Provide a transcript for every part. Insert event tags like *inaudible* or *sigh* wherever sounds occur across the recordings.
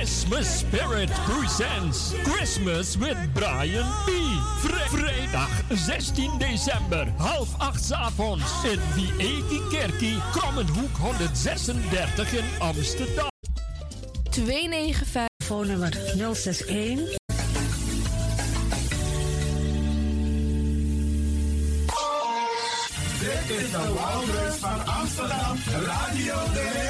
Christmas Spirit presents Christmas with Brian B. vrijdag 16 december, half acht avonds in Vieti Kerkie, Krommenhoek 136 in Amsterdam. 295 nummer 061 Dit is de Wouders van Amsterdam, Radio de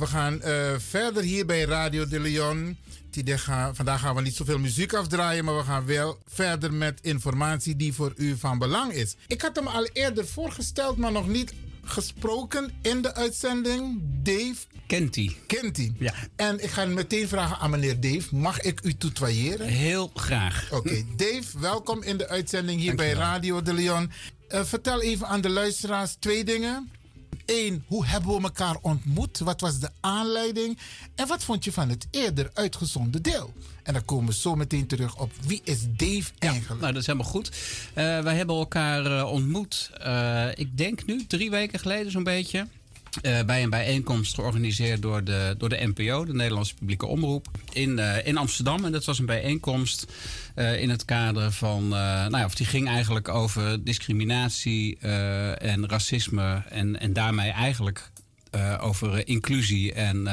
We gaan eh, verder hier bij Radio de Leon. Gaan- Vandaag gaan we niet zoveel muziek afdraaien, maar we gaan wel verder met informatie die voor u van belang is. Ik had hem al eerder voorgesteld, maar nog niet gesproken in de uitzending. Dave Kent hij? kent hij. Ja. En ik ga meteen vragen aan meneer Dave: mag ik u tutoyeren? Heel graag. Oké, Dave, welkom in de uitzending hier bij. Radio de Leon. Eh, vertel even aan de luisteraars twee dingen. Eén, hoe hebben we elkaar ontmoet? Wat was de aanleiding? En wat vond je van het eerder uitgezonden deel? En dan komen we zo meteen terug op wie is Dave eigenlijk? Nou, dat is helemaal goed. Eh, wij hebben elkaar eh, ontmoet, eh, ik denk nu drie weken geleden zo'n beetje. Eh, bij een bijeenkomst georganiseerd door de, door de NPO, de Nederlandse Publieke Omroep, in, eh, in Amsterdam. En dat was een bijeenkomst eh, in het kader van. nou ja, of die ging eigenlijk over discriminatie en racisme. En, en daarmee eigenlijk over inclusie en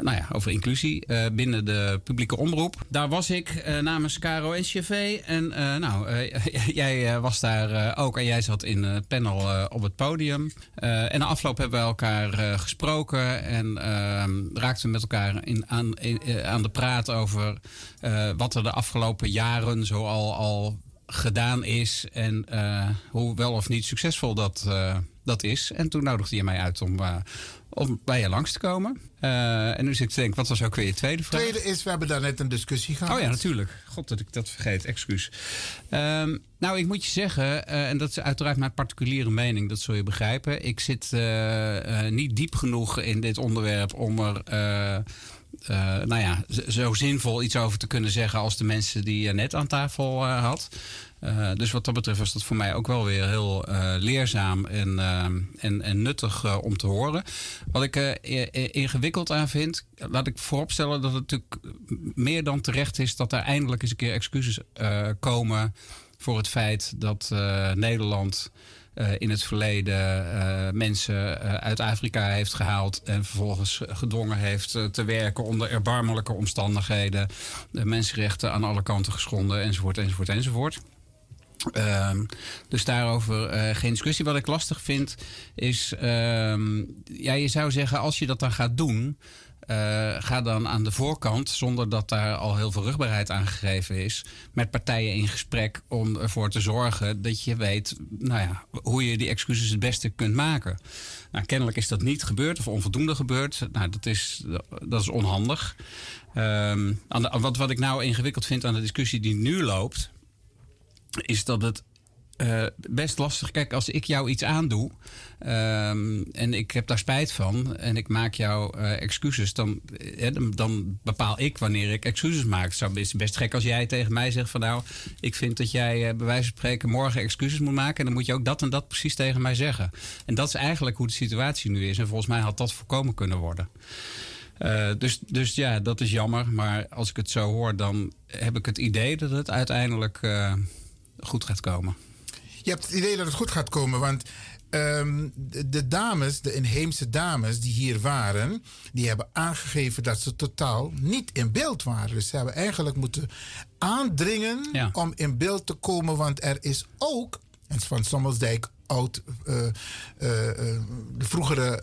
nou ja, over inclusie eh, binnen de publieke omroep. Daar was ik eh, namens Caro en CV. En eh, nou, eh, *laughs* jij eh, was daar eh, ook en jij zat in het panel eh, op het podium. Eh, en na afloop hebben we elkaar eh, gesproken en ehm, raakten we met elkaar in, aan, eh, aan de praat over eh, wat er de afgelopen jaren zo al, al gedaan is en eh, hoe wel of niet succesvol dat, eh, dat is. En toen nodigde je mij uit om, eh, om bij je langs te komen. Eh, en nu zit ik te denken, wat was ook weer je tweede vraag? Tweede is, we hebben daar net een discussie gehad. Oh ja, natuurlijk. God dat ik dat vergeet, excuus. Ehm, nou, ik moet je zeggen, eh, en dat is uiteraard mijn particuliere mening, dat zul je begrijpen. Ik zit eh, niet diep genoeg in dit onderwerp om er. nou ja, zo zinvol iets over te kunnen zeggen als de mensen die je net aan tafel had. Eh, dus wat dat betreft was dat voor mij ook wel weer heel eh, leerzaam en, eh, en, en nuttig om te horen. Wat ik ingewikkeld aan vind, laat ik vooropstellen dat het natuurlijk meer dan terecht is dat er eindelijk eens een keer excuses komen voor het feit dat Nederland in het verleden mensen uit Afrika heeft gehaald en vervolgens gedwongen heeft te werken onder erbarmelijke omstandigheden, de mensenrechten aan alle kanten geschonden, enzovoort, enzovoort, enzovoort. Ehm, dus daarover eh, geen discussie. Wat ik lastig vind is, ehm, ja, je zou zeggen als je dat dan gaat doen, eh, ga dan aan de voorkant, zonder dat daar al heel veel rugbaarheid aan gegeven is, met partijen in gesprek om ervoor te zorgen dat je weet nou ja, hoe je die excuses het beste kunt maken. Nou, kennelijk is dat niet gebeurd of onvoldoende gebeurd. Nou, dat is, dat is onhandig. Ehm, aan wat, wat ik nou ingewikkeld vind aan de discussie die nu loopt, is dat het eh, best lastig. Kijk, als ik jou iets aandoe ehm, en ik heb daar spijt van en ik maak jou eh, excuses, dan, eh, dan, dan bepaal ik wanneer ik excuses maak. Het zou best, best gek als jij tegen mij zegt van nou, ik vind dat jij eh, bij wijze van spreken morgen excuses moet maken en dan moet je ook dat en dat precies tegen mij zeggen. En dat is eigenlijk hoe de situatie nu is en volgens mij had dat voorkomen kunnen worden. Dus, dus ja, dat is jammer. Maar als ik het zo hoor, dan heb ik het idee dat het uiteindelijk goed gaat komen. Je hebt het idee dat het goed gaat komen, want ehm, de, de dames, de inheemse dames die hier waren, die hebben aangegeven dat ze totaal niet in beeld waren. Dus ze hebben eigenlijk moeten aandringen Ja. om in beeld te komen, want er is ook, en van Sommelsdijk oud, eh, eh, eh, de vroegere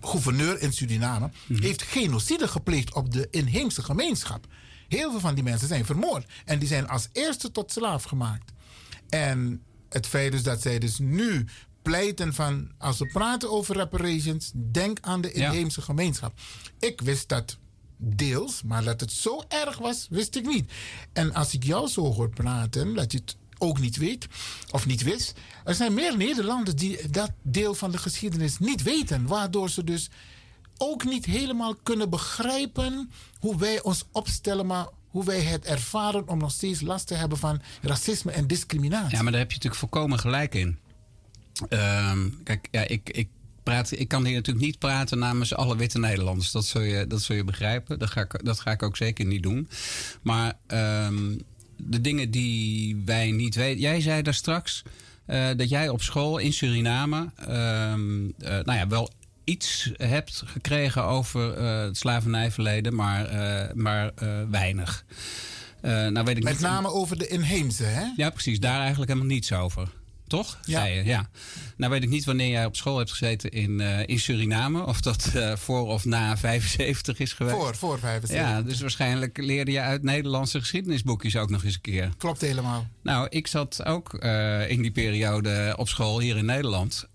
gouverneur in Suriname, heeft genocide gepleegd op de inheemse gemeenschap. Heel veel van die mensen zijn vermoord. En die zijn als eerste tot slaaf gemaakt. En het feit is dat zij dus nu pleiten van... als we praten over reparations, denk aan de Ja. inheemse gemeenschap. Ik wist dat deels, maar dat het zo erg was, wist ik niet. En als ik jou zo hoor praten, dat je het ook niet weet of niet wist... er zijn meer Nederlanders die dat deel van de geschiedenis niet weten... waardoor ze dus ook niet helemaal kunnen begrijpen hoe wij ons opstellen, maar hoe wij het ervaren om nog steeds last te hebben van racisme en discriminatie. Ja, maar daar heb je natuurlijk volkomen gelijk in. Ehm, kijk, ja, ik, ik, praat, ik kan hier natuurlijk niet praten namens alle witte Nederlanders. Dat zul je, dat zul je begrijpen. Dat ga, ik, dat ga ik ook zeker niet doen. Maar ehm, de dingen die wij niet weten. Jij zei daar straks eh, dat jij op school in Suriname. ehm, eh, nou ja, wel iets hebt gekregen over eh, het slavernijverleden, maar, eh, maar eh, weinig. Nou weet ik Met niet- name over de inheemse, hè? ja, precies. Daar eigenlijk helemaal niets over. Toch? Ja. Zei je, ja. Nou weet ik niet wanneer jij op school hebt gezeten in, eh, in Suriname. Of dat eh, voor of na 75 is geweest. Voor, voor 75. Ja, dus waarschijnlijk leerde je uit Nederlandse geschiedenisboekjes ook nog eens een keer. Klopt helemaal. Nou, ik zat ook eh, in die periode op school hier in Nederland.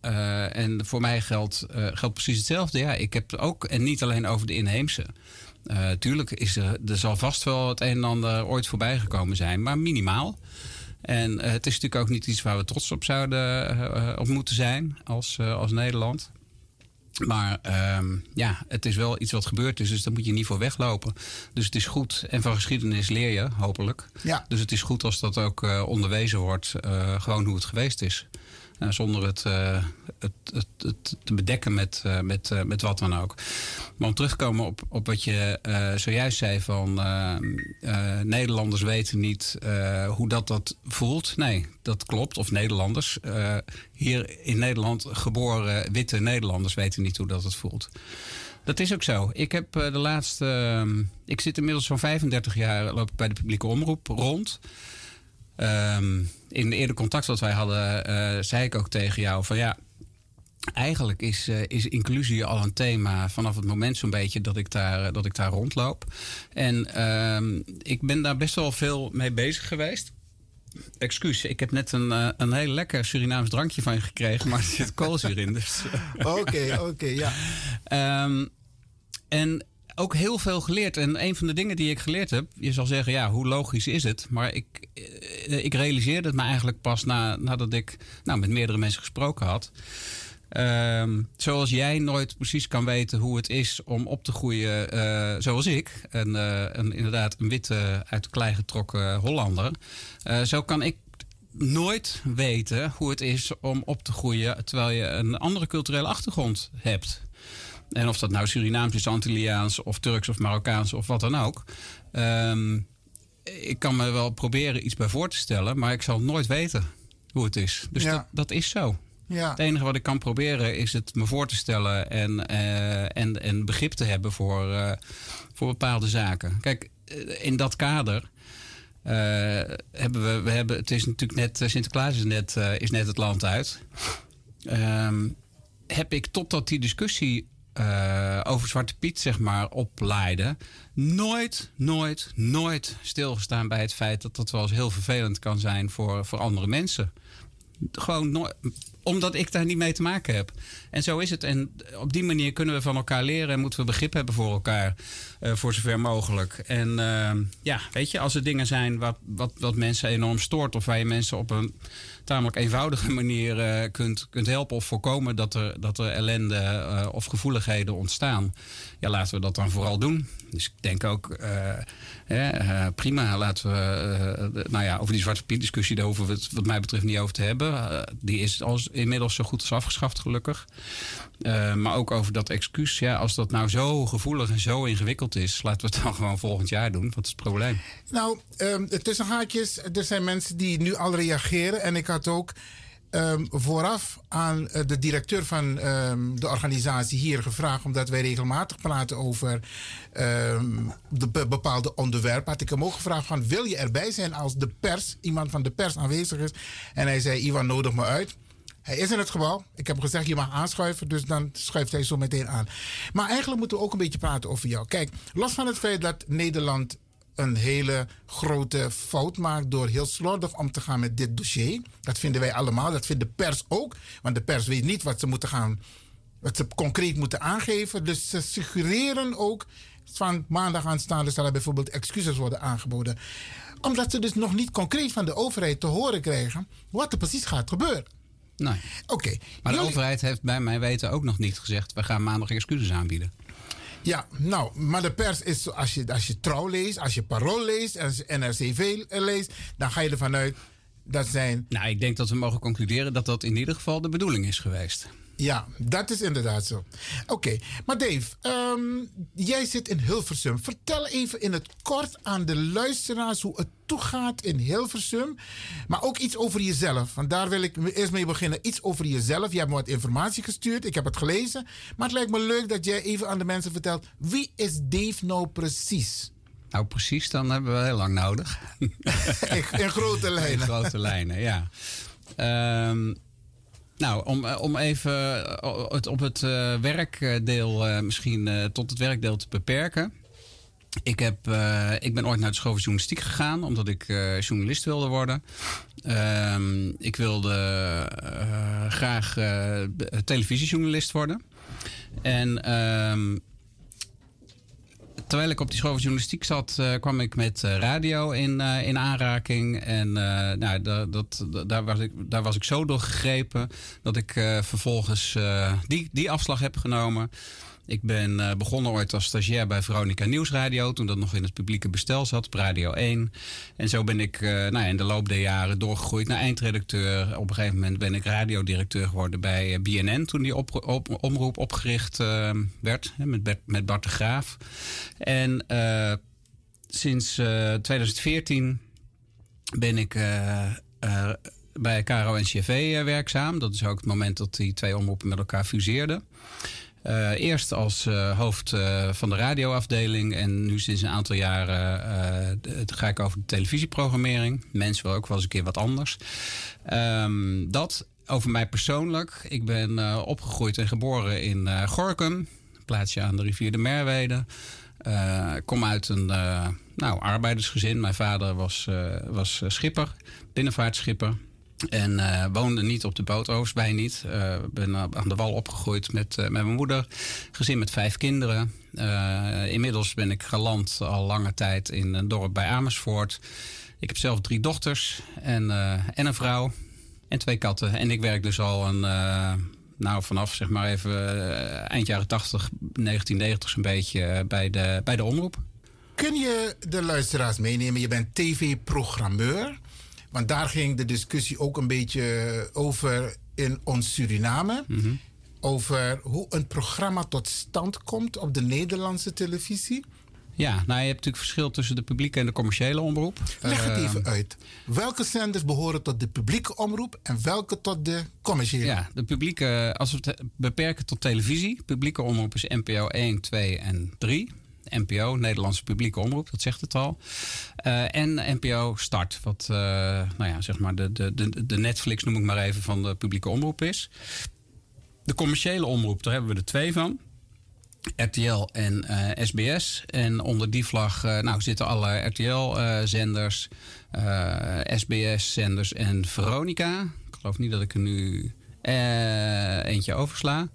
En voor mij geldt, geldt precies hetzelfde. Ja, ik heb ook, en niet alleen over de inheemse. Tuurlijk is er, er zal vast wel het een en ander ooit voorbij gekomen zijn, maar minimaal. En eh, het is natuurlijk ook niet iets waar we trots op zouden eh, op moeten zijn als, eh, als Nederland. Maar ehm, ja, het is wel iets wat gebeurd is, dus daar moet je niet voor weglopen. Dus het is goed. En van geschiedenis leer je, hopelijk. Ja. Dus het is goed als dat ook eh, onderwezen wordt, eh, gewoon hoe het geweest is. Eh, zonder het, eh, het, het, het te bedekken met, met, met wat dan ook. Maar om terug te komen op, op wat je zojuist zei van Nederlanders weten niet hoe dat dat voelt. Nee, dat klopt. Of Nederlanders. hier in Nederland geboren witte Nederlanders weten niet hoe dat het voelt. Dat is ook zo. Ik heb eh, de laatste. ehm, ik zit inmiddels zo'n 35 jaar loop ik bij de publieke omroep rond. Ehm, in de eerder contact wat wij hadden, eh, zei ik ook tegen jou van ja. Eigenlijk is, eh, is inclusie al een thema vanaf het moment zo'n beetje dat ik daar, dat ik daar rondloop. En ehm, ik ben daar best wel veel mee bezig geweest. Excuus, ik heb net een, eh, een heel lekker Surinaams drankje van je gekregen, maar er zit koolzuur in. Dus, *laughs* Oké, oké, ja. Ehm, en ook heel veel geleerd. En een van de dingen die ik geleerd heb, je zal zeggen, ja, hoe logisch is het? Maar ik, eh, ik realiseerde het me eigenlijk pas na, nadat ik nou, met meerdere mensen gesproken had. Ehm, zoals jij nooit precies kan weten hoe het is om op te groeien, eh, zoals ik, een, eh, een, inderdaad een witte, uit de klei getrokken Hollander. Eh, zo kan ik nooit weten hoe het is om op te groeien terwijl je een andere culturele achtergrond hebt. En of dat nou Surinaams is, Antilliaans of Turks of Marokkaans of wat dan ook. Ehm, ik kan me wel proberen iets bij voor te stellen, maar ik zal nooit weten hoe het is. Dus Ja. dat, dat is zo. Ja. Het enige wat ik kan proberen is het me voor te stellen en, eh, en, en begrip te hebben voor, eh, voor bepaalde zaken. Kijk, eh, in dat kader hebben we, we hebben, het is natuurlijk net, Sinterklaas is net, is net het land uit. Ehm, heb ik totdat die discussie over Zwarte Piet, zeg maar, oplaaide, nooit, nooit, nooit stilgestaan bij het feit dat dat wel eens heel vervelend kan zijn voor, voor andere mensen gewoon omdat ik daar niet mee te maken heb. En zo is het. En op die manier kunnen we van elkaar leren en moeten we begrip hebben voor elkaar, eh, voor zover mogelijk. En eh, ja, weet je, als er dingen zijn wat, wat, wat mensen enorm stoort, of waar je mensen op een tamelijk eenvoudige *laughs* manier eh, kunt, kunt helpen of voorkomen dat er, dat er ellende eh, of gevoeligheden ontstaan, ja, laten we dat dan vooral doen. Dus ik denk ook, eh, prima, laten we, nou ja, over die Zwarte Piet discussie, daar hoeven we het wat mij betreft niet over te hebben. Die is als, inmiddels zo goed als afgeschaft, gelukkig. Maar ook over dat excuus, ja, als dat nou zo gevoelig en zo ingewikkeld is, laten we het dan *laughs* gewoon volgend jaar doen. Wat is het probleem? Nou, ehm, tussen haakjes, er zijn mensen die nu al reageren. En ik had ook ehm, vooraf aan eh, de directeur van ehm, de organisatie hier gevraagd, omdat wij regelmatig praten over ehm, de be- bepaalde onderwerpen, had ik hem ook gevraagd van wil je erbij zijn als de pers, iemand van de pers aanwezig is. En hij zei, Ivan, nodig me uit. Hij is in het gebouw. Ik heb gezegd, je mag aanschuiven. Dus dan schuift hij zo meteen aan. Maar eigenlijk moeten we ook een beetje praten over jou. Kijk, los van het feit dat Nederland een hele grote fout maakt door heel slordig om te gaan met dit dossier. Dat vinden wij allemaal. Dat vindt de pers ook. Want de pers weet niet wat ze moeten gaan, wat ze concreet moeten aangeven. Dus ze suggereren ook van maandag aanstaande zal er bijvoorbeeld excuses worden aangeboden. Omdat ze dus nog niet concreet van de overheid te horen krijgen wat er precies gaat gebeuren. Nee. Oké. Maar de overheid heeft bij mijn weten ook nog niet gezegd... we gaan maandag excuses aanbieden. Ja, nou, maar de pers is, als je, als je Trouw leest, als je Parool leest, als je NRCV leest, dan ga je ervan uit dat zijn, Nou, ik denk dat we mogen concluderen dat dat in ieder geval de bedoeling is geweest. Ja, dat is inderdaad zo. Oké, maar Dave, ehm, jij zit in Hilversum. Vertel even in het kort aan de luisteraars hoe het toegaat in Hilversum, maar ook iets over jezelf. Want daar wil ik eerst mee beginnen. Iets over jezelf. Je hebt me wat informatie gestuurd, ik heb het gelezen, maar het lijkt me leuk dat jij even aan de mensen vertelt, wie is Dave nou precies? Nou, precies, dan hebben we heel lang nodig. in, *laughs* in grote In lijnen. grote lijnen, ja. Ehm, nou, om, eh, om even eh, het op het eh, werkdeel misschien tot het werkdeel te beperken. Ik, heb, ik ben ooit naar de school van journalistiek gegaan, omdat ik journalist wilde worden. Ehm, ik wilde graag televisiejournalist worden. En ehm, terwijl ik op die school van journalistiek zat, eh, kwam ik met eh, radio in, eh, in aanraking. En nou, da- dat, da- daar, was ik, daar was ik zo door gegrepen dat ik vervolgens die, die afslag heb genomen. Ik ben eh, begonnen ooit als stagiair bij Veronica Nieuwsradio, toen dat nog in het publieke bestel zat, op Radio 1. En zo ben ik eh, nou in de loop der jaren doorgegroeid naar eindredacteur. Op een gegeven moment ben ik radiodirecteur geworden bij eh, BNN, toen die omroep opgericht werd, hè, met, met Bart de Graaf. En sinds eh, 2014 ben ik bij KRO NCV eh, werkzaam. Dat is ook het moment dat die twee omroepen met elkaar fuseerden. Eh, eerst als eh, hoofd eh, van de radioafdeling en nu sinds een aantal jaren ga ik over de televisieprogrammering. Mensen willen ook wel eens een keer wat anders. Ehm, dat over mij persoonlijk. Ik ben opgegroeid en geboren in Gorkum, plaatsje aan de rivier de Merwede. Ik kom uit een nou, arbeidersgezin. Mijn vader was, was schipper, binnenvaartschipper. En eh, woonde niet op de boot, bij niet. Eh, ben aan de wal opgegroeid met, eh, met mijn moeder. Gezin met vijf kinderen. Inmiddels ben ik geland al lange tijd in een dorp bij Amersfoort. Ik heb zelf drie dochters en, en een vrouw. En twee katten. En ik werk dus al een, nou vanaf zeg maar even eind jaren 80, 1990 zo'n beetje bij, de, bij de omroep. Kun je de luisteraars meenemen? Je bent tv-programmeur. Want daar ging de discussie ook een beetje over in ons Suriname. Over hoe een programma tot stand komt op de Nederlandse televisie. Ja, nou je hebt natuurlijk verschil tussen de publieke en de commerciële omroep. Leg het Eh, even uit. Welke zenders behoren tot de publieke omroep en welke tot de commerciële? Ja, de publieke, als we het beperken tot televisie. Publieke omroep is NPO 1, 2 en 3. NPO, Nederlandse publieke omroep, dat zegt het al. Eh, en NPO Start, wat eh, nou ja, zeg maar de, de, de, de Netflix, noem ik maar even, van de publieke omroep is. De commerciële omroep, daar hebben we er twee van. RTL en eh, SBS. En onder die vlag eh, nou, zitten alle RTL-zenders, SBS-zenders en Veronica. Ik geloof niet dat ik er nu eh, eentje oversla.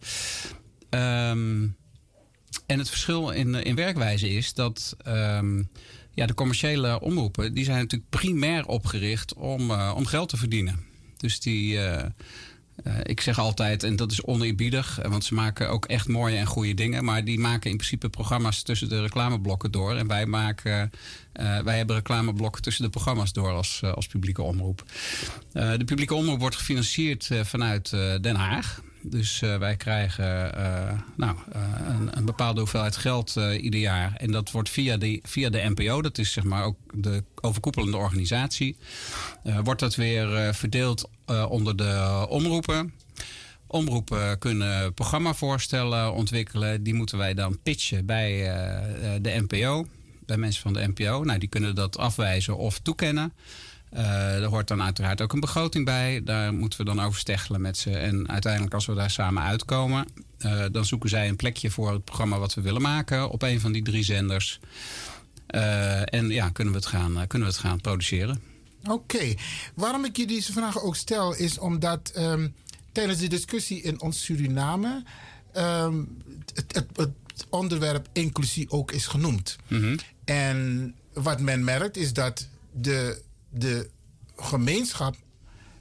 Ehm, en het verschil in, in werkwijze is dat ehm, ja, de commerciële omroepen... die zijn natuurlijk primair opgericht om, eh, om geld te verdienen. Dus die... eh, eh, ik zeg altijd, en dat is oneerbiedig, eh, want ze maken ook echt mooie en goede dingen. Maar die maken in principe programma's tussen de reclameblokken door. En wij, maken, eh, wij hebben reclameblokken tussen de programma's door als, eh, als publieke omroep. Eh, de publieke omroep wordt gefinancierd eh, vanuit eh, Den Haag. Dus eh, wij krijgen eh, nou, eh, een, een bepaalde hoeveelheid geld ieder jaar. En dat wordt via de, via de NPO, dat is zeg maar ook de overkoepelende organisatie, wordt dat weer verdeeld onder de omroepen. Omroepen kunnen programmavoorstellen ontwikkelen. Die moeten wij dan pitchen bij de NPO, bij mensen van de NPO. Nou, die kunnen dat afwijzen of toekennen. Eh, er hoort dan uiteraard ook een begroting bij. Daar moeten we dan over steggelen met ze. En uiteindelijk, als we daar samen uitkomen, eh, dan zoeken zij een plekje voor het programma wat we willen maken op een van die drie zenders. Eh, en ja, kunnen we het gaan, eh, kunnen we het gaan produceren. Oké, waarom ik je deze vraag ook stel, is omdat ehm, tijdens de discussie in ons Suriname ehm, het, het, het onderwerp inclusie ook is genoemd. En wat men merkt is dat de, de gemeenschap,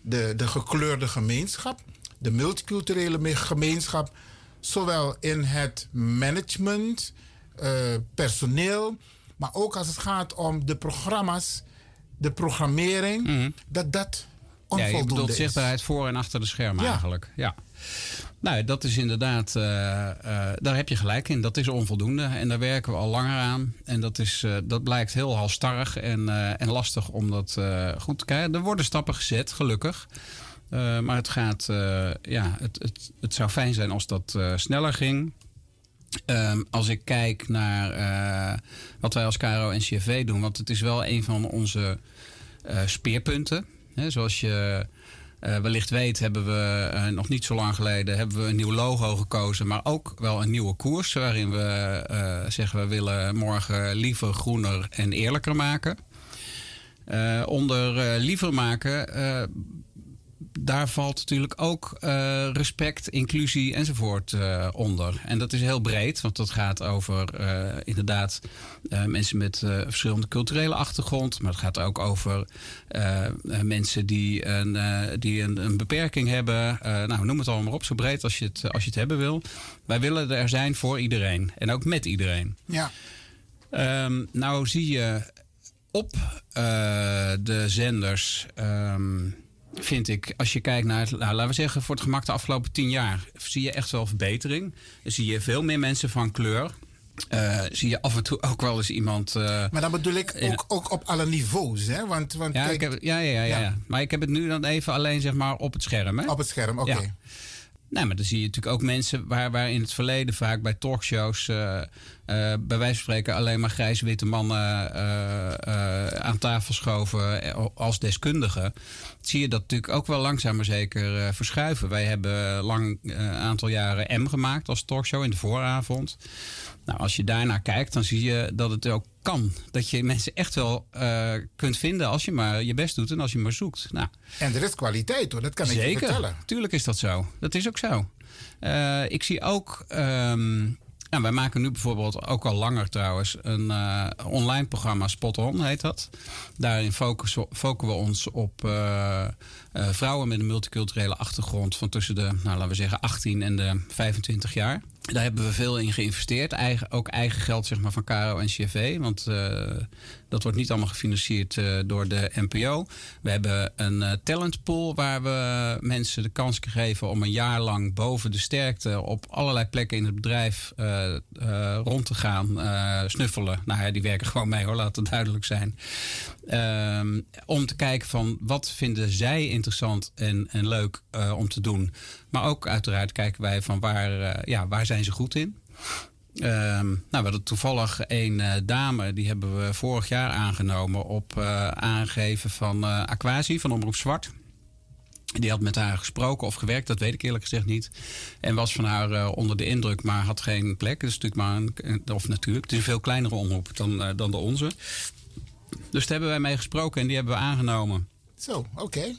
de, de gekleurde gemeenschap, de multiculturele me- gemeenschap, zowel in het management, eh, personeel, maar ook als het gaat om de programma's, de programmering, dat dat Ja, je onvoldoende bedoelt is. zichtbaarheid voor en achter de schermen Ja. eigenlijk. Ja. Nou, dat is inderdaad, eh, eh, daar heb je gelijk in. Dat is onvoldoende en daar werken we al langer aan. En dat, is, eh, dat blijkt heel halstarrig en, en lastig om dat goed te krijgen. Er worden stappen gezet, gelukkig. Maar het gaat, ja, het, het, het zou fijn zijn als dat sneller ging. Ehm, als ik kijk naar wat wij als KRO en CFV doen, want het is wel een van onze speerpunten. Hè, zoals je eh, wellicht weet, hebben we eh, nog niet zo lang geleden hebben we een nieuw logo gekozen, maar ook wel een nieuwe koers. Waarin we eh, zeggen we willen morgen liever, groener en eerlijker maken. Onder liever maken daar valt natuurlijk ook eh, respect, inclusie enzovoort eh, onder. En dat is heel breed, want dat gaat over eh, inderdaad mensen met verschillende culturele achtergrond. Maar het gaat ook over mensen die, een, die een, een beperking hebben. Nou, noem het allemaal maar op, zo breed als je, het, als je het hebben wil. Wij willen er zijn voor iedereen en ook met iedereen. Ja. Ehm, nou zie je op de zenders, ehm, vind ik, als je kijkt naar, nou, laten we zeggen, voor het gemak de afgelopen tien jaar, zie je echt wel verbetering. Dan zie je veel meer mensen van kleur. Eh, zie je af en toe ook wel eens iemand. eh, Maar dan bedoel ik Ja. ook, ook op alle niveaus, hè? Want, want ja, kijk, ik heb, ja, ja, ja, ja. Maar ik heb het nu dan even alleen zeg maar op het scherm. Hè? op het scherm, oké. Ja. Nou, maar dan zie je natuurlijk ook mensen waar, waar in het verleden vaak bij talkshows, eh, bij wijze van spreken, alleen maar grijs-witte mannen eh, eh, aan tafel schoven eh, als deskundigen. Zie je dat natuurlijk ook wel langzaam maar zeker eh, verschuiven. Wij hebben lang een aantal jaren M gemaakt als talkshow in de vooravond. Nou, als je daarnaar kijkt, dan zie je dat het ook kan. Dat je mensen echt wel eh, kunt vinden als je maar je best doet en als je maar zoekt. Nou, En er is kwaliteit hoor, dat kan ik je vertellen. tuurlijk is dat zo. Dat is ook zo. Eh, ik zie ook. ehm, nou, wij maken nu bijvoorbeeld ook al langer trouwens een eh, online programma, Spot On heet dat. Daarin focussen, focussen we ons op eh, eh, vrouwen met een multiculturele achtergrond van tussen de, nou, laten we zeggen, 18 en de 25 jaar. Daar hebben we veel in geïnvesteerd. Eigen, ook eigen geld zeg maar, van KRO en CFV. Want dat wordt niet allemaal gefinancierd eh, door de NPO. We hebben een eh, talentpool waar we mensen de kans geven om een jaar lang boven de sterkte op allerlei plekken in het bedrijf eh, rond te gaan snuffelen. Nou ja, die werken *laughs* gewoon mee hoor, laat het duidelijk zijn. Ehm, om te kijken van wat vinden zij interessant en, en leuk om te doen. Maar ook uiteraard kijken wij van waar, ja, waar zijn ze goed in. Ehm, nou, we hadden toevallig een eh, dame, die hebben we vorig jaar aangenomen op eh, aangeven van eh Aquasi van Omroep Zwart. Die had met haar gesproken of gewerkt, dat weet ik eerlijk gezegd niet. En was van haar onder de indruk, maar had geen plek. Is natuurlijk maar een, of natuurlijk, het is een veel kleinere omroep dan, dan de onze. Dus daar hebben wij mee gesproken en die hebben we aangenomen. Zo, oké.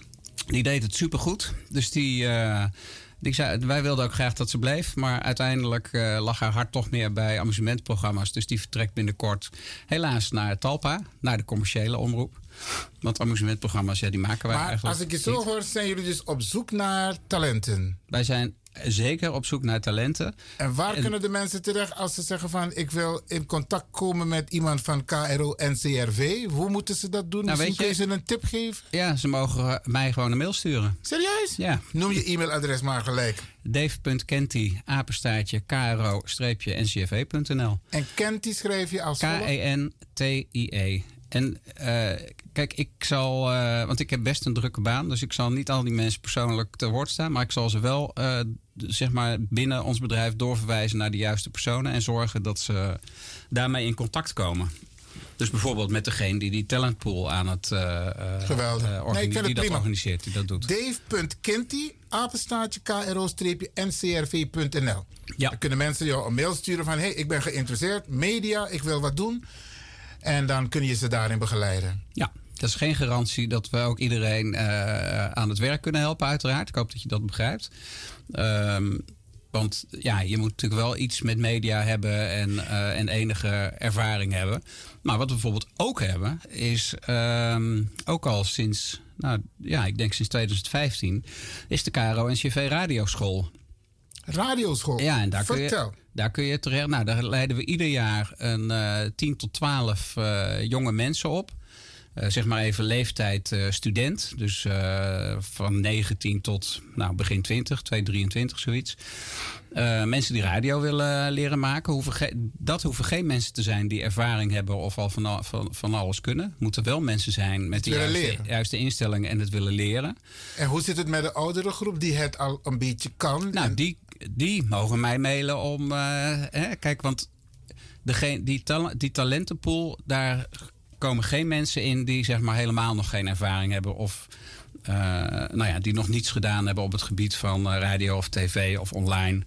Die deed het supergoed. Dus die, die zei, wij wilden ook graag dat ze bleef. Maar uiteindelijk eh, lag haar hart toch meer bij amusementprogramma's. Dus die vertrekt binnenkort helaas naar Talpa, naar de commerciële omroep. Want amusementprogramma's, ja, die maken wij Maar eigenlijk als ik je zo niet. hoor, zijn jullie dus op zoek naar talenten. Wij zijn zeker op zoek naar talenten. En waar En- kunnen de mensen terecht als ze zeggen van ik wil in contact komen met iemand van KRO NCRV? Hoe moeten ze dat doen? Nou, Misschien kun je ze een tip geven? Ja, ze mogen eh, mij gewoon een mail sturen. Serieus? Ja. Noem je e-mailadres maar gelijk. Dave.kenty, apenstaartje, kro-ncv.nl. En Kenty schrijf je als? K-E-N-T-I-E. En eh, kijk, ik zal, eh, want ik heb best een drukke baan, dus ik zal niet al die mensen persoonlijk te woord staan, maar ik zal ze wel, eh, zeg maar, binnen ons bedrijf doorverwijzen naar de juiste personen en zorgen dat ze daarmee in contact komen. Dus bijvoorbeeld met degene die die talentpool aan het Geweldig. Nee, ik vind die dat prima. organiseert, die dat doet. Dave.kinty, apenstaartje kro-ncrv.nl. Ja. Dan kunnen mensen jou een mail sturen van... hey, ik ben geïnteresseerd, media, ik wil wat doen. En dan kun je ze daarin begeleiden. Ja, dat is geen garantie dat we ook iedereen eh, aan het werk kunnen helpen, uiteraard. Ik hoop dat je dat begrijpt. Ehm, want ja, je moet natuurlijk wel iets met media hebben en, eh, en enige ervaring hebben. Maar wat we bijvoorbeeld ook hebben, is ehm, ook al sinds, nou ja, ik denk sinds 2015, is de KRO-NCV Radioschool. Radioschool. Ja, en daar kun, Vertel. je, daar kun je terecht. Nou, daar leiden we ieder jaar een eh 10 tot 12 eh, jonge mensen op. Eh, zeg maar even leeftijd student. Dus van 19 tot nou, begin 20, 223 zoiets. Eh, mensen die radio willen leren maken. Hoeven dat hoeven geen mensen te zijn die ervaring hebben of al van, al- van, van alles kunnen. Het moeten wel mensen zijn met de juiste, instellingen en het willen leren. En hoe zit het met de oudere groep die het al een beetje kan? Nou, En- die, die mogen mij mailen om. eh, hè, kijk, want degene, die, die talentenpool, daar komen geen mensen in die zeg maar helemaal nog geen ervaring hebben. Of eh, nou ja, die nog niets gedaan hebben op het gebied van eh, radio of tv of online.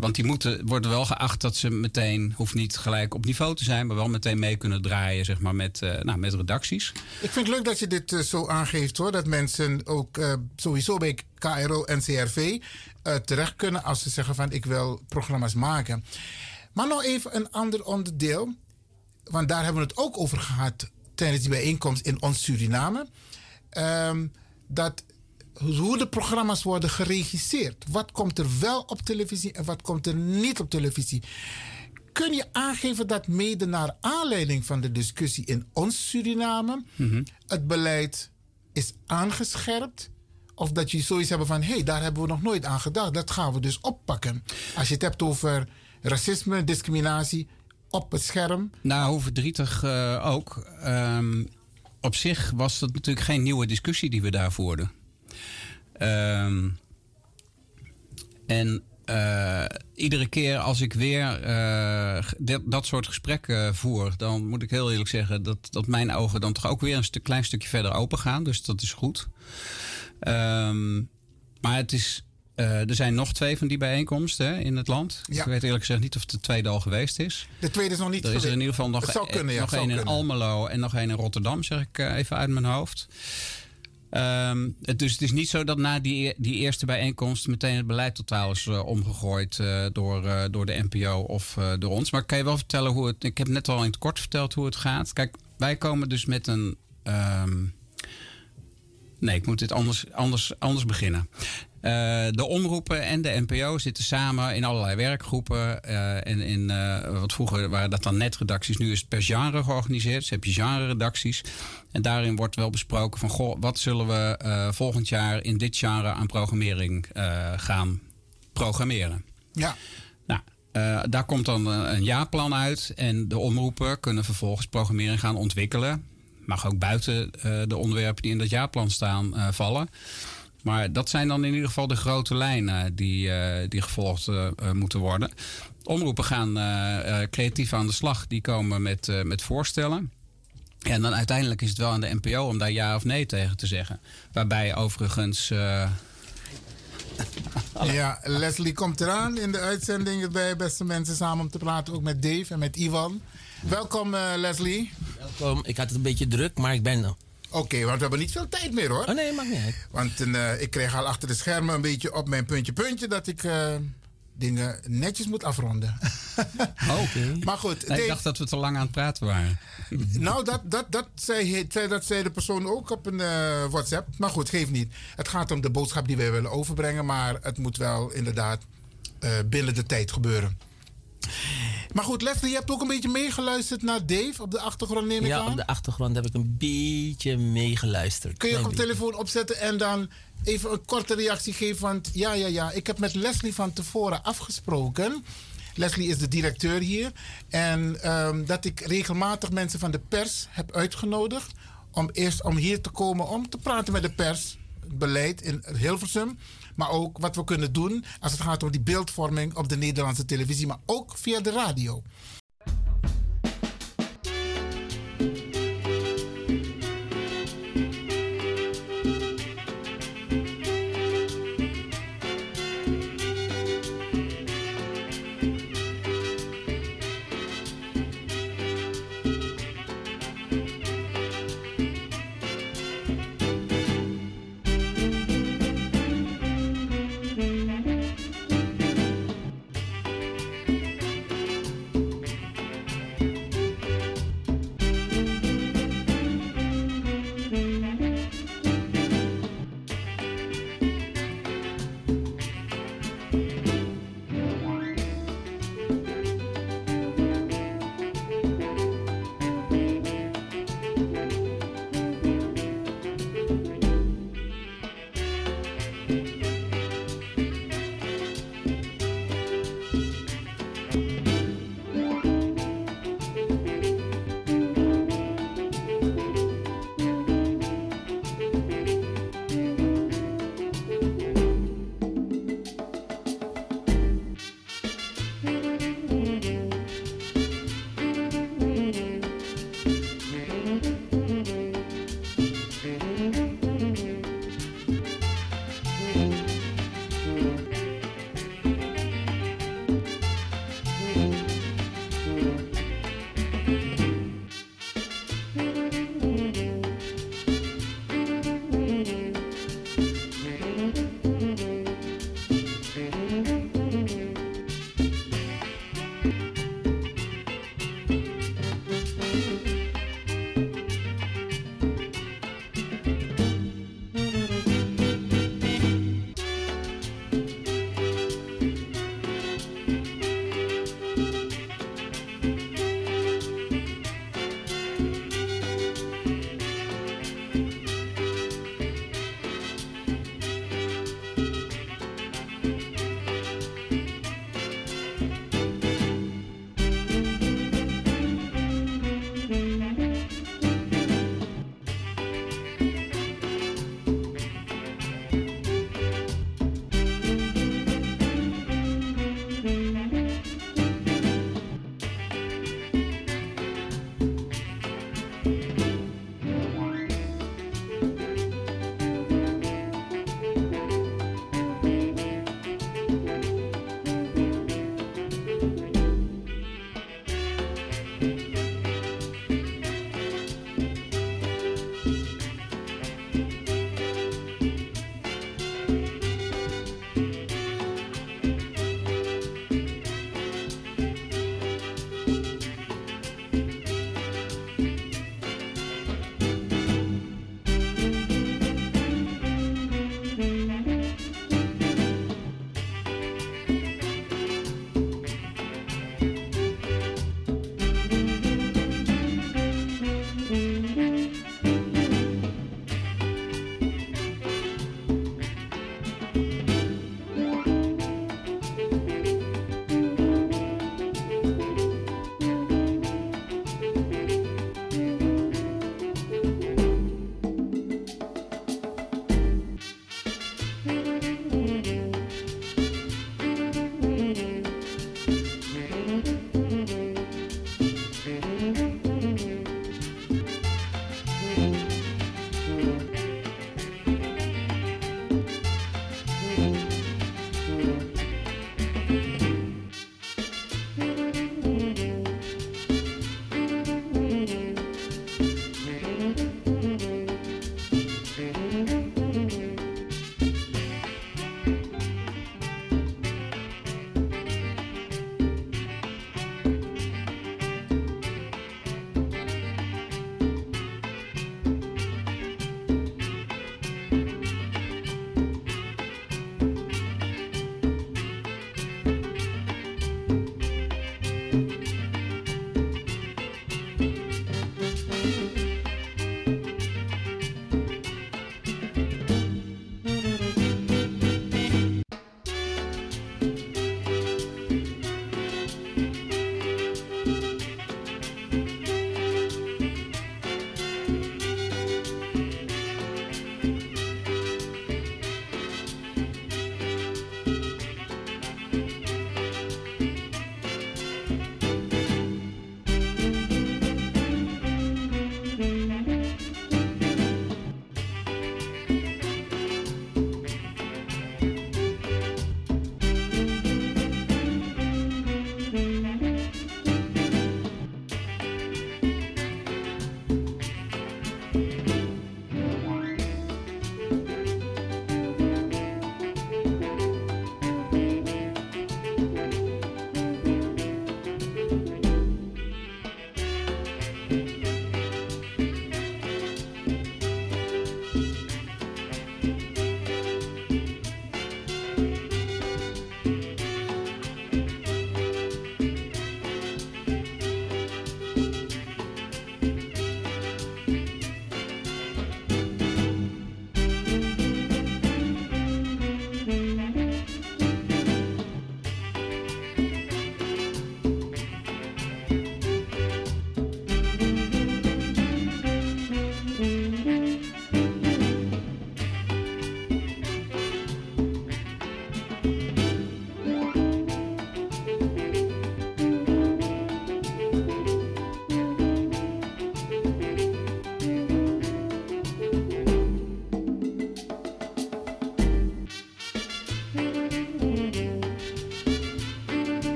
Want die moeten, worden wel geacht dat ze meteen, hoeft niet gelijk op niveau te zijn, maar wel meteen mee kunnen draaien zeg maar, met, nou, met redacties. Ik vind het leuk dat je dit zo aangeeft hoor. Dat mensen ook sowieso bij KRO en CRV eh, terecht kunnen als ze zeggen van ik wil programma's maken. Maar nog even een ander onderdeel. Want daar hebben we het ook over gehad tijdens die bijeenkomst in ons Suriname. Ehm, dat hoe de programma's worden geregisseerd. Wat komt er wel op televisie en wat komt er niet op televisie. Kun je aangeven dat mede naar aanleiding van de discussie in ons Suriname het beleid is aangescherpt? Of dat je zoiets hebben van, hé, hey, daar hebben we nog nooit aan gedacht. Dat gaan we dus oppakken. Als je het hebt over racisme, discriminatie op het scherm. Nou, hoe verdrietig eh, ook. Ehm, op zich was dat natuurlijk geen nieuwe discussie die we daar voerden. Ehm, en eh, iedere keer als ik weer eh, dat, dat soort gesprekken voer, dan moet ik heel eerlijk zeggen dat, dat mijn ogen dan toch ook weer een stuk, klein stukje verder open gaan. Dus dat is goed. Ehm, maar het is, eh, er zijn nog twee van die bijeenkomsten hè, in het land. Ja. Ik weet eerlijk gezegd niet of de tweede al geweest is. De tweede is nog niet Er is er geweest. in ieder geval nog, kunnen, ja, één in kunnen. Almelo en nog één in Rotterdam, zeg ik eh, even uit mijn hoofd. Ehm, het, dus het is niet zo dat na die, die eerste bijeenkomst meteen het beleid totaal is eh, omgegooid eh, door, eh, door de NPO of door ons. Maar ik kan je wel vertellen hoe het. Ik heb net al in het kort verteld hoe het gaat. Kijk, wij komen dus met een. ehm, nee, ik moet dit anders, anders, anders beginnen. Eh, de omroepen en de NPO zitten samen in allerlei werkgroepen. eh, en in, eh, wat vroeger waren dat dan netredacties, nu is het per genre georganiseerd. Dus heb je genre-redacties. En daarin wordt wel besproken van, goh, wat zullen we volgend jaar in dit genre aan programmering gaan programmeren. Ja. Nou, daar komt dan een, jaarplan uit. En de omroepen kunnen vervolgens programmering gaan ontwikkelen. Mag ook buiten de onderwerpen die in dat jaarplan staan vallen. Maar dat zijn dan in ieder geval de grote lijnen die, eh, die gevolgd eh, eh, moeten worden. Omroepen gaan creatief aan de slag. Die komen met, eh, met voorstellen. En dan uiteindelijk is het wel aan de NPO om daar ja of nee tegen te zeggen. Waarbij overigens. eh, Ja, Leslie komt eraan in de uitzending bij Beste Mensen samen om te praten. Ook met Dave en met Ivan. Welkom eh, Leslie. Welkom. Ik had het een beetje druk, maar ik ben Oké, want we hebben niet veel tijd meer hoor. Oh nee, mag niet uit. Want eh, ik kreeg al achter de schermen een beetje op mijn puntje puntje dat ik eh, dingen netjes moet afronden. *laughs* Oké. Maar goed, ik Dave- dacht dat we te lang aan het praten waren. *laughs* nou, dat, dat, dat, zei, zei- dat zei de persoon ook op een eh, WhatsApp. Maar goed, geeft niet. Het gaat om de boodschap die wij willen overbrengen. Maar het moet wel inderdaad binnen de tijd gebeuren. Maar goed, Leslie, je hebt ook een beetje meegeluisterd naar Dave op de achtergrond, neem ik Ja, aan. op de achtergrond heb ik een beetje meegeluisterd. Kun je ook op telefoon opzetten en dan even een korte reactie geven? Want ja, ja, ja, ik heb met Leslie van tevoren afgesproken. Leslie is de directeur hier. En ehm, dat ik regelmatig mensen van de pers heb uitgenodigd. Om eerst om hier te komen om te praten met de pers. Het beleid in Hilversum. Maar ook wat we kunnen doen als het gaat om die beeldvorming op de Nederlandse televisie. Maar ook via de radio.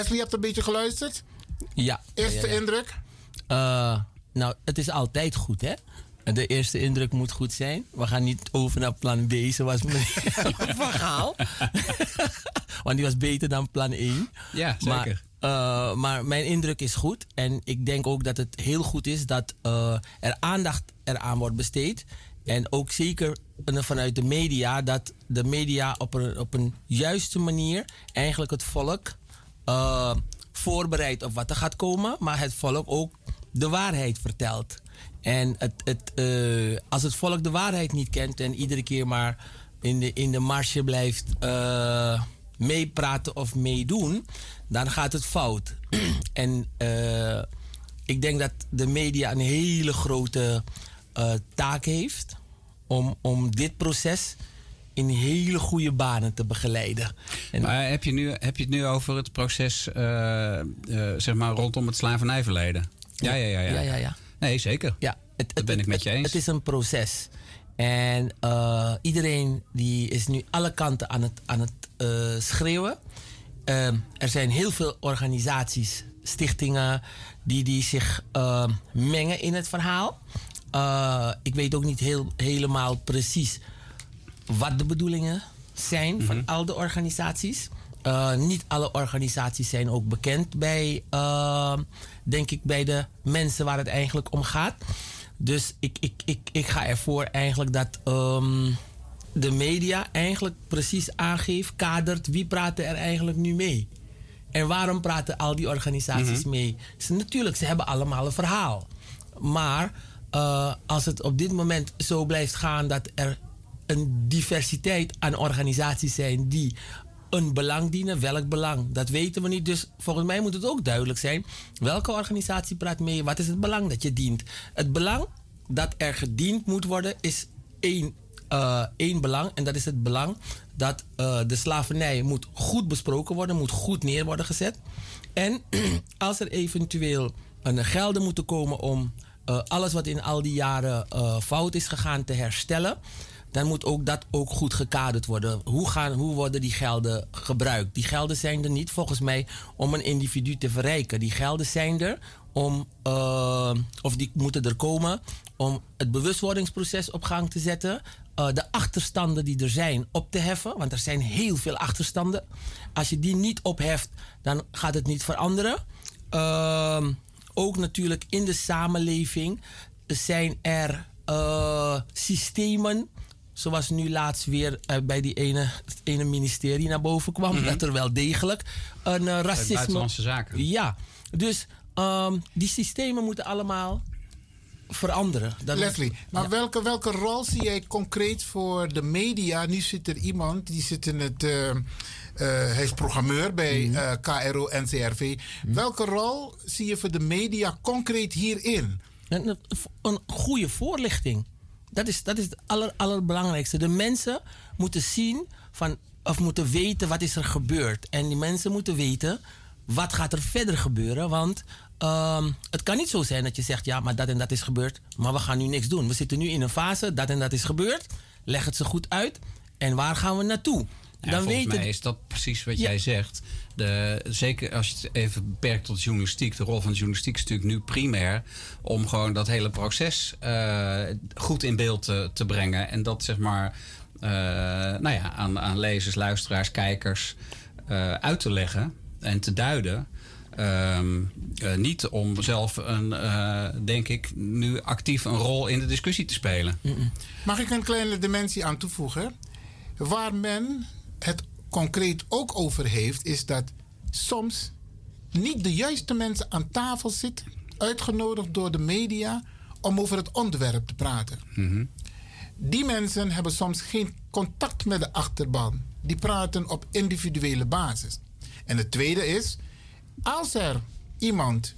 Leslie, je hebt een beetje geluisterd. Ja. Eerste ja, ja, ja. indruk? Eh, nou, het is altijd goed, hè? De eerste indruk moet goed zijn. We gaan niet over naar plan B, zoals meneer Van Gaal. Want die was beter dan plan 1. Ja, Maar, zeker. eh, maar mijn indruk is goed. En ik denk ook dat het heel goed is dat eh, er aandacht eraan wordt besteed. En ook zeker vanuit de media, dat de media op een, op een juiste manier eigenlijk het volk eh, voorbereidt op wat er gaat komen, maar het volk ook de waarheid vertelt. En het, het, eh, als het volk de waarheid niet kent en iedere keer maar in de, in de marge blijft eh, meepraten of meedoen, dan gaat het fout. *clears throat* en ik denk dat de media een hele grote taak heeft om, om dit proces in hele goede banen te begeleiden. En, Maar heb je, nu, heb je het nu over het proces eh, eh, zeg maar rondom het slavernijverleden? Ja, ja, ja. ja. ja, ja, ja. Nee, zeker. Ja, het, Dat ben ik met je eens. Het is een proces. En eh, iedereen die is nu alle kanten aan het, aan het schreeuwen. Ehm, er zijn heel veel organisaties, stichtingen, die, die zich eh, mengen in het verhaal. Ik weet ook niet heel, helemaal precies wat de bedoelingen zijn van al de organisaties. Eh, niet alle organisaties zijn ook bekend bij, eh, denk ik, bij de mensen waar het eigenlijk om gaat. Dus ik, ik, ik, ik ga ervoor eigenlijk dat ehm, de media eigenlijk precies aangeeft, kadert wie praat er eigenlijk nu mee. En waarom praten al die organisaties mee? Ze, natuurlijk, ze hebben allemaal een verhaal. Maar eh, als het op dit moment zo blijft gaan dat er een diversiteit aan organisaties zijn die een belang dienen, welk belang, dat weten we niet. Dus volgens mij moet het ook duidelijk zijn welke organisatie praat mee, wat is het belang dat je dient. Het belang dat er gediend moet worden is één, eh, één belang en dat is het belang dat eh, de slavernij moet goed besproken worden, moet goed neer worden gezet. En *clears throat* als er eventueel een gelden moeten komen om eh, alles wat in al die jaren fout is gegaan te herstellen, dan moet ook dat ook goed gekaderd worden. Hoe, gaan, hoe worden die gelden gebruikt? Die gelden zijn er niet volgens mij om een individu te verrijken. Die gelden zijn er om, eh, of die moeten er komen om het bewustwordingsproces op gang te zetten. eh, de achterstanden die er zijn op te heffen, want er zijn heel veel achterstanden. Als je die niet opheft, dan gaat het niet veranderen. Ehm, ook natuurlijk in de samenleving zijn er eh, systemen. Zoals nu laatst weer eh, bij die ene, het ene ministerie naar boven kwam. Dat er wel degelijk een eh, racisme. Buitenlandse Zaken. Ja, dus ehm, die systemen moeten allemaal veranderen. Dat- Leslie, maar Ja. welke, welke rol zie jij concreet voor de media? Nu zit er iemand, die zit in het... eh, eh, hij is programmeur bij Mhm. eh, KRO NCRV. Welke rol zie je voor de media concreet hierin? Een- een goede voorlichting. Dat is, dat is het aller, allerbelangrijkste. De mensen moeten zien van, of moeten weten wat is er gebeurd. En die mensen moeten weten wat gaat er verder gebeuren. Want ehm, het kan niet zo zijn dat je zegt, ja, maar dat en dat is gebeurd. Maar we gaan nu niks doen. We zitten nu in een fase, dat en dat is gebeurd. Leg het ze goed uit. En waar gaan we naartoe? Ja, Dan volgens weten mij is dat precies wat Ja. jij zegt. De, zeker als je het even beperkt tot journalistiek. De rol van de journalistiek is natuurlijk nu primair... om gewoon dat hele proces eh, goed in beeld te, te brengen. En dat zeg maar eh, nou ja, aan, aan lezers, luisteraars, kijkers eh, uit te leggen en te duiden... Ehm, eh, niet om zelf een, eh, denk ik, nu actief een rol in de discussie te spelen. Mag ik een kleine dimensie aan toevoegen? Waar men het concreet ook over heeft, is dat soms niet de juiste mensen aan tafel zitten, uitgenodigd door de media, om over het onderwerp te praten. Die mensen hebben soms geen contact met de achterban. Die praten op individuele basis. En het tweede is, als er iemand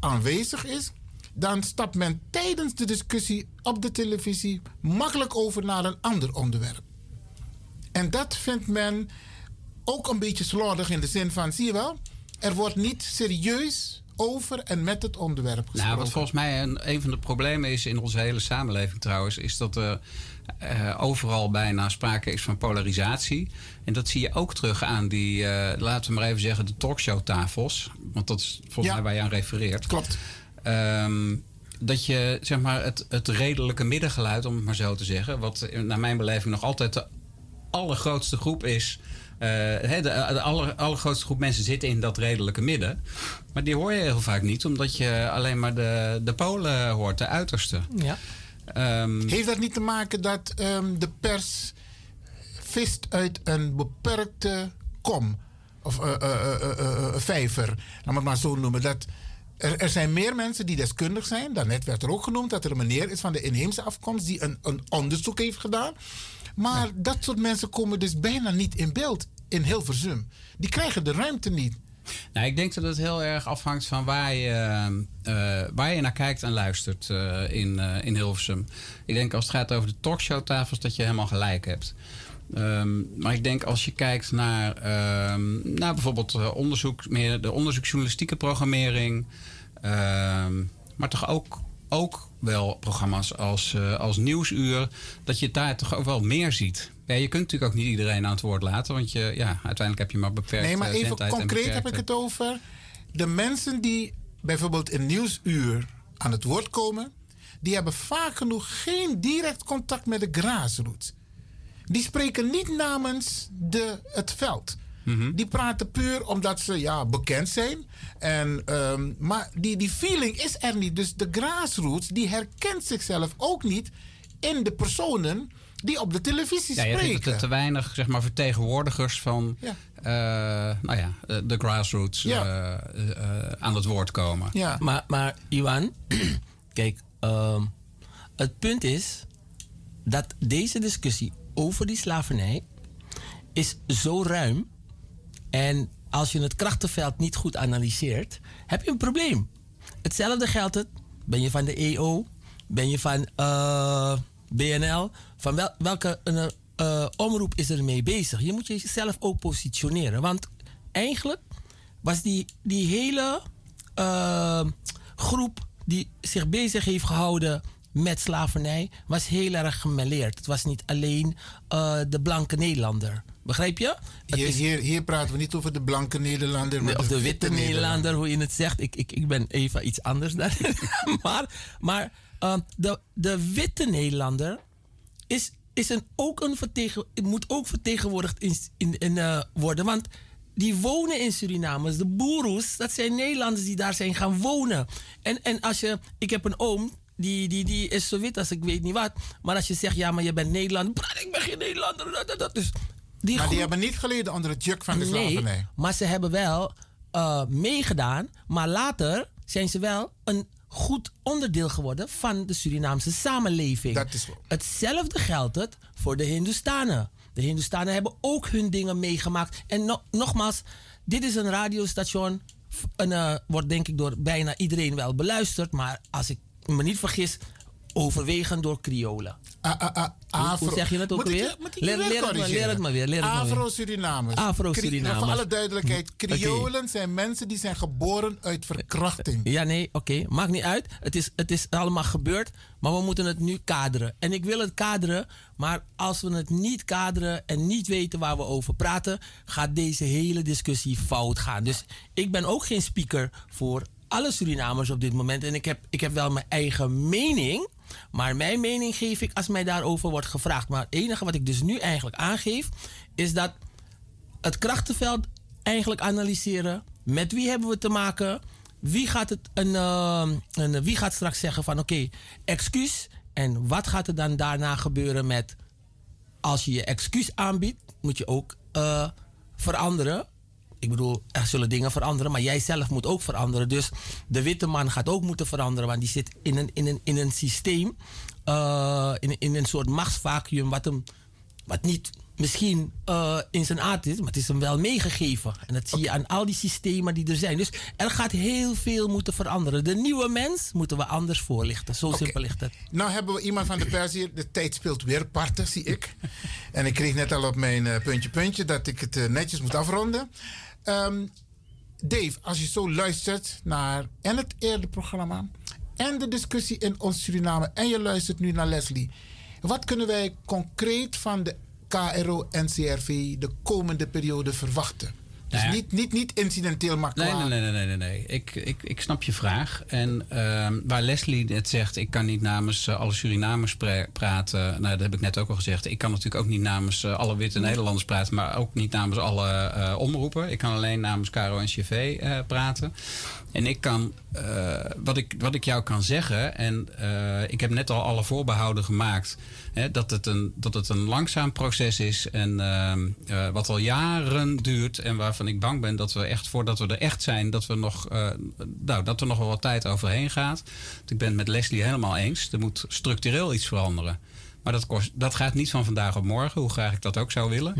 aanwezig is, dan stapt men tijdens de discussie op de televisie makkelijk over naar een ander onderwerp. En dat vindt men ook een beetje slordig in de zin van, zie je wel, er wordt niet serieus over en met het onderwerp gesproken. Nou, wat volgens mij een, een van de problemen is in onze hele samenleving trouwens, is dat er eh, overal bijna sprake is van polarisatie. En dat zie je ook terug aan die, eh, laten we maar even zeggen, de talkshowtafels. Want dat is volgens Ja. mij waar je aan refereert. Klopt. Ehm, dat je zeg maar het, het redelijke middengeluid, om het maar zo te zeggen, wat naar mijn beleving nog altijd de allergrootste groep is. Eh, hè, de, de aller, allergrootste groep mensen zitten in dat redelijke midden. Maar die hoor je heel vaak niet, omdat je alleen maar de, de polen hoort, de uiterste. Ja. Ehm, Heeft dat niet te maken dat ehm, de pers vist uit een beperkte kom? Of eh, eh, eh, eh, eh, vijver, laat me het maar zo noemen. Dat er, er zijn meer mensen die deskundig zijn. Daarnet werd er ook genoemd dat er een meneer is van de inheemse afkomst... die een, een onderzoek heeft gedaan. Maar dat soort mensen komen dus bijna niet in beeld in Hilversum. Die krijgen de ruimte niet. Nou, ik denk dat het heel erg afhangt van waar je, eh, waar je naar kijkt en luistert eh, in, eh, in Hilversum. Ik denk als het gaat over de talkshowtafels dat je helemaal gelijk hebt. Ehm, maar ik denk als je kijkt naar, ehm, bijvoorbeeld eh, onderzoek, meer de onderzoeksjournalistieke programmering. ehm, maar toch ook, ook wel programma's als, eh, als Nieuwsuur. Dat je daar toch ook wel meer ziet. Ja, je kunt natuurlijk ook niet iedereen aan het woord laten. Want je, ja, uiteindelijk heb je maar beperkt Nee, maar even concreet heb ik het over. De mensen die bijvoorbeeld in nieuwsuur aan het woord komen, die hebben vaak genoeg geen direct contact met de grassroots. Die spreken niet namens de, het veld. Die praten puur omdat ze ja, bekend zijn. En, ehm, maar die, die feeling is er niet. Dus de grassroots die herkent zichzelf ook niet in de personen die op de televisie Ja, je spreken. hebt te, te weinig zeg maar, vertegenwoordigers van Ja. eh, nou ja, eh, de grassroots Ja. eh, eh, aan het woord komen. Ja. Maar, maar Iwan, *clears throat* kijk, ehm, het punt is dat deze discussie over die slavernij is zo ruim. En als je het krachtenveld niet goed analyseert, heb je een probleem. Hetzelfde geldt het. Ben je van de EO? Ben je van eh, BNL? Van wel, welke eh, omroep is er mee bezig? Je moet jezelf ook positioneren. Want eigenlijk was die, die hele eh, groep die zich bezig heeft gehouden met slavernij, was heel erg gemêleerd. Het was niet alleen de blanke Nederlander. Begrijp je? Hier, is- hier, hier praten we niet over de blanke Nederlander, maar of de witte Nederlander, hoe je het zegt. Ik, ik, ik ben even iets anders dan. *laughs* maar maar eh, de, de witte Nederlander is, is een, ook een vertegen, moet ook vertegenwoordigd in, in, in, eh, worden. Want die wonen in Suriname. De boeroes, dat zijn Nederlanders die daar zijn gaan wonen. En, en als je, ik heb een oom, die, die, die is zo wit als ik weet niet wat. Maar als je zegt, ja, maar je bent Nederlander. Ik ben geen Nederlander. Dat, dat, dat. Dus die Maar die hebben niet geleden onder het juk van de slavernij. Nee, maar ze hebben wel eh, meegedaan. Maar later zijn ze wel een goed onderdeel geworden van de Surinaamse samenleving. Dat is. Hetzelfde geldt het voor de Hindustanen. De Hindustanen hebben ook hun dingen meegemaakt. En no- nogmaals, dit is een radiostation. En, eh, wordt denk ik door bijna iedereen wel beluisterd. Maar als ik me niet vergis, overwegend door Kriolen. Ah, ah, ah, Afro- hoe zeg je het ook weer? ik Leer- het maar, corrigeren? leer het maar weer, leer. Afro-Surinamers. Afro-Surinamers. Voor alle duidelijkheid, Oké. Kriolen zijn mensen die zijn geboren uit verkrachting. Ja, nee, oké. Maakt niet uit. Het is, het is allemaal gebeurd. Maar we moeten het nu kaderen. En ik wil het kaderen. Maar als we het niet kaderen en niet weten waar we over praten, gaat deze hele discussie fout gaan. Dus ik ben ook geen speaker voor alle Surinamers op dit moment. En ik heb, ik heb wel mijn eigen mening. Maar mijn mening geef ik als mij daarover wordt gevraagd. Maar het enige wat ik dus nu eigenlijk aangeef, is dat het krachtenveld eigenlijk analyseren. Met wie hebben we te maken? Wie gaat, het een, eh, een, wie gaat straks zeggen van oké, excuus. En wat gaat er dan daarna gebeuren met als je je excuus aanbiedt, moet je ook eh, veranderen. Ik bedoel, er zullen dingen veranderen, maar jij zelf moet ook veranderen. Dus de witte man gaat ook moeten veranderen, want die zit in een, in een, in een systeem, eh, in, in een soort machtsvacuum, wat hem wat niet misschien eh, in zijn aard is, maar het is hem wel meegegeven. En dat zie je aan al die systemen die er zijn. Dus er gaat heel veel moeten veranderen. De nieuwe mens moeten we anders voorlichten. Zo simpel ligt het. Nou hebben we iemand van de pers hier. De tijd speelt weer parten, zie ik. En ik kreeg net al op mijn eh, puntje puntje dat ik het netjes moet afronden. Ehm, Dave, als je zo luistert naar en het eerdere programma en de discussie in ons Suriname en je luistert nu naar Leslie. Wat kunnen wij concreet van de KRO-NCRV de komende periode verwachten? Dus Nou ja. niet, niet, niet incidenteel, maar Nee, nee, nee, nee, nee, nee. Ik, ik, ik snap je vraag. En ehm, waar Leslie net zegt, ik kan niet namens eh, alle Surinamers pra- praten. Nou, dat heb ik net ook al gezegd. Ik kan natuurlijk ook niet namens eh, alle witte Nederlanders praten, maar ook niet namens alle eh, omroepen. Ik kan alleen namens Caro en CV praten. En ik kan, wat, ik, wat ik jou kan zeggen, en ik heb net al alle voorbehouden gemaakt, hè, dat, het een, dat het een langzaam proces is en ehm, eh, wat al jaren duurt en waarvan ik bang ben dat we echt, voordat we er echt zijn, dat, we nog, eh, nou, dat er nog wel wat tijd overheen gaat. Ik ben met Leslie helemaal eens. Er moet structureel iets veranderen. Maar dat, kost, dat gaat niet van vandaag op morgen, hoe graag ik dat ook zou willen.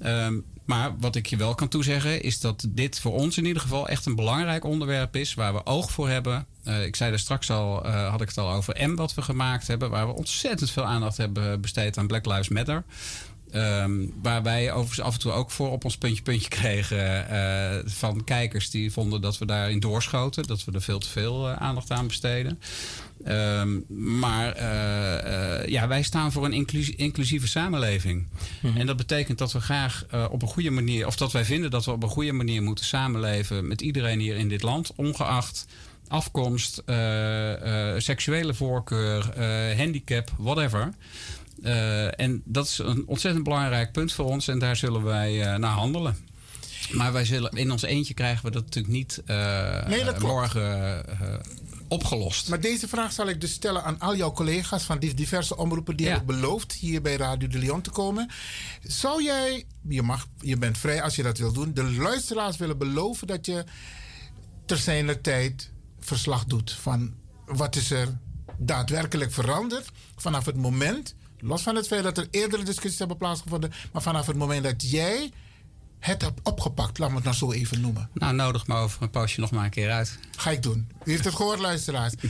Ehm, maar wat ik je wel kan toezeggen is dat dit voor ons in ieder geval echt een belangrijk onderwerp is waar we oog voor hebben. Eh, ik zei er straks al, eh, had ik het al over M wat we gemaakt hebben, waar we ontzettend veel aandacht hebben besteed aan Black Lives Matter. Ehm, waar wij overigens af en toe ook voor op ons puntje puntje *laughs* kregen eh, van kijkers die vonden dat we daarin doorschoten, dat we er veel te veel eh, aandacht aan besteden. Ehm, maar eh, ja, wij staan voor een inclusie- inclusieve samenleving. En dat betekent dat we graag op een goede manier, of dat wij vinden dat we op een goede manier moeten samenleven met iedereen hier in dit land, ongeacht afkomst, seksuele voorkeur, handicap, whatever. Eh, en dat is een ontzettend belangrijk punt voor ons en daar zullen wij eh, naar handelen. Maar wij zullen, in ons eentje krijgen we dat natuurlijk niet eh, Nee, dat klopt. morgen opgelost. Maar deze vraag zal ik dus stellen aan al jouw collega's van die diverse omroepen die Ja. hebben beloofd hier bij Radio de Leon te komen. Zou jij, je, mag, je bent vrij als je dat wil doen, de luisteraars willen beloven dat je ter zijner tijd verslag doet van wat is er daadwerkelijk veranderd vanaf het moment, los van het feit dat er eerdere discussies hebben plaatsgevonden, maar vanaf het moment dat jij het hebt opgepakt, laat me het nou zo even noemen. Nou, nodig me over een poosje nog maar een keer uit. Ga ik doen. U heeft het gehoord, luisteraars. *laughs*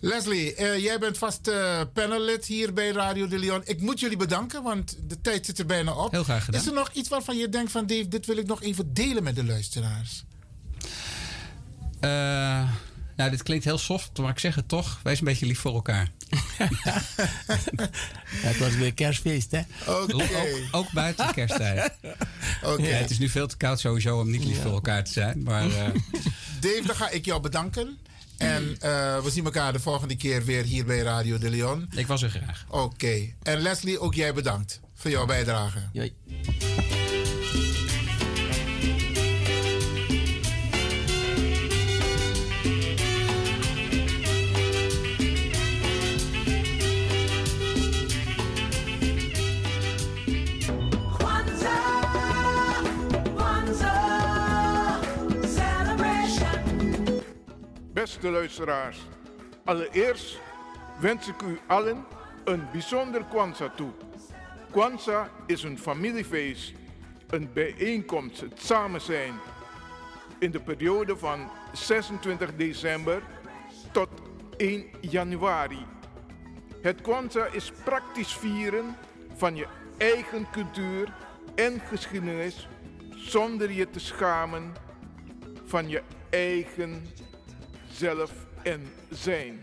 Leslie, eh, jij bent vast eh, panellid hier bij Radio de Leon. Ik moet jullie bedanken, want de tijd zit er bijna op. Heel graag gedaan. Is er nog iets waarvan je denkt van Dave, dit wil ik nog even delen met de luisteraars? Eh, nou, dit klinkt heel soft, maar ik zeg het toch. Wees een beetje lief voor elkaar. *laughs* Het was weer kerstfeest, hè? Oké. Ook, ook buiten kersttijd. Oké. Ja, het is nu veel te koud sowieso om niet lief voor elkaar te zijn. Maar eh, *laughs* Dave, dan ga ik jou bedanken. En eh, we zien elkaar de volgende keer weer hier bij Radio de Leon. ik was er graag. Oké. En Leslie, ook jij bedankt voor jouw bijdrage. Joi. Beste luisteraars, allereerst wens ik u allen een bijzonder Kwanzaa toe. Kwanzaa is een familiefeest, een bijeenkomst, het samen zijn. In de periode van 26 december tot 1 januari. Het Kwanzaa is praktisch vieren van je eigen cultuur en geschiedenis zonder je te schamen van je eigen zelf en zijn.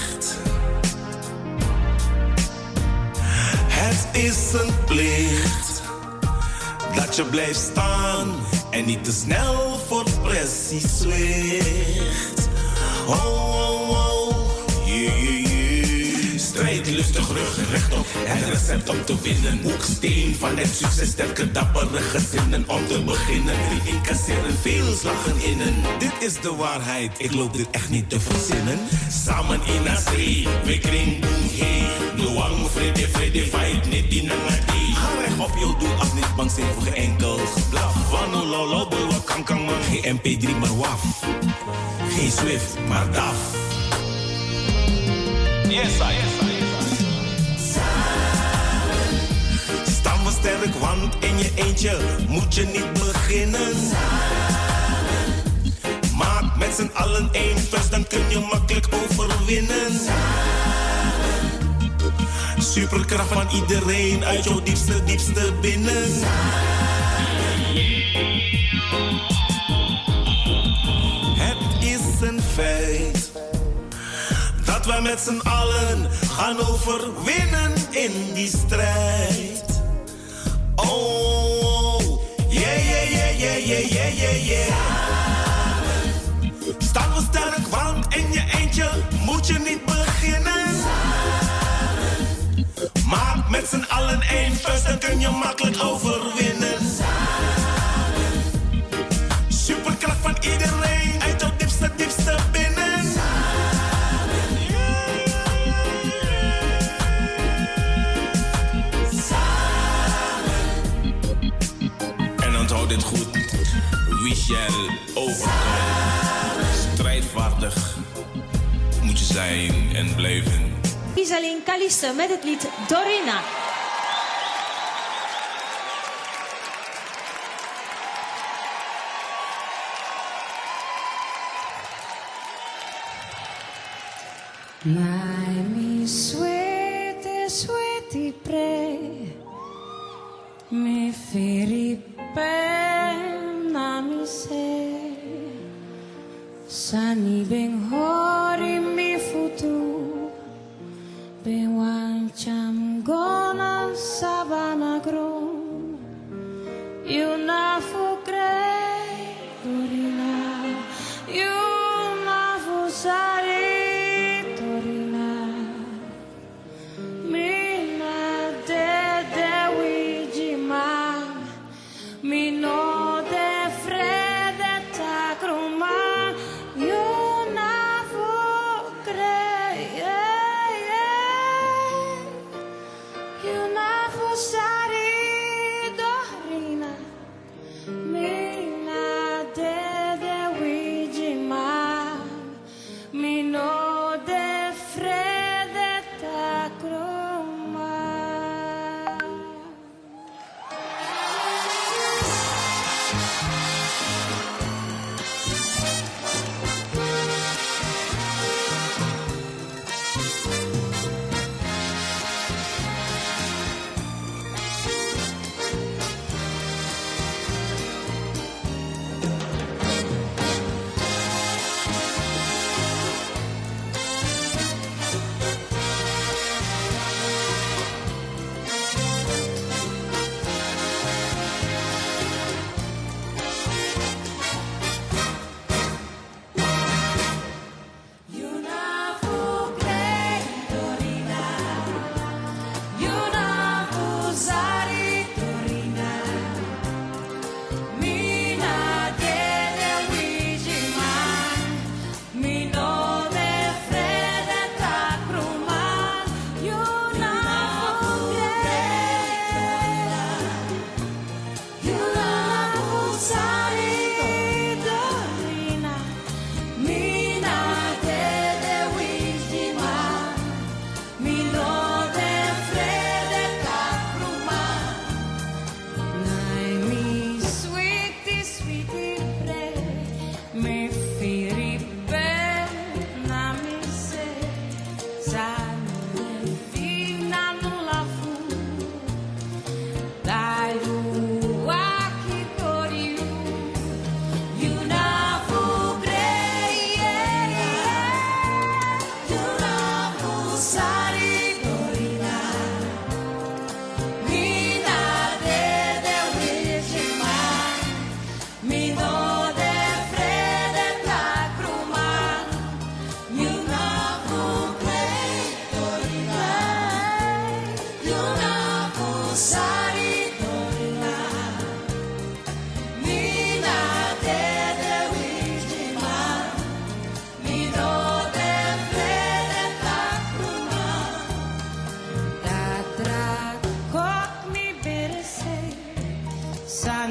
Is een plicht dat je blijft staan en niet te snel voor pressie zwicht. Oh, oh, Strijd lustig, rug rechtop. Het recept om te winnen. Hoeksteen van het succes, sterke dappere gezinnen om te beginnen. Drie incasseren, veel slagen innen. Dit is de waarheid, ik loop dit echt niet te verzinnen. Samen in zee, we kring boom hey. Luang, vrede, vrede, fight, niet die nangadi. Ga recht op je doel, als niet bang zijn voor geen enkel geblaf. Wano, lolo, wat kan kan man. Geen MP3, maar waf. Geen Swift, maar DAF. Yes, I, yes, Sterk, want in je eentje moet je niet beginnen. Maak met z'n allen één vuist, dan kun je makkelijk overwinnen. Superkracht van iedereen uit jouw diepste, diepste binnen. Het is een feit dat wij met z'n allen gaan overwinnen in die strijd. Oh, sterk, want in je eentje moet je niet beginnen. Maak met z'n allen één vuist, dan kun je makkelijk overwinnen. Michel Overkoop. Strijdvaardig moet je zijn en blijven. Isalin Kalisse met het lied Dorina. My mi suete, sueti pre, mi filipe. você Sani ben hori mi futu Ben wan gona sabana gron Yuna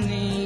need.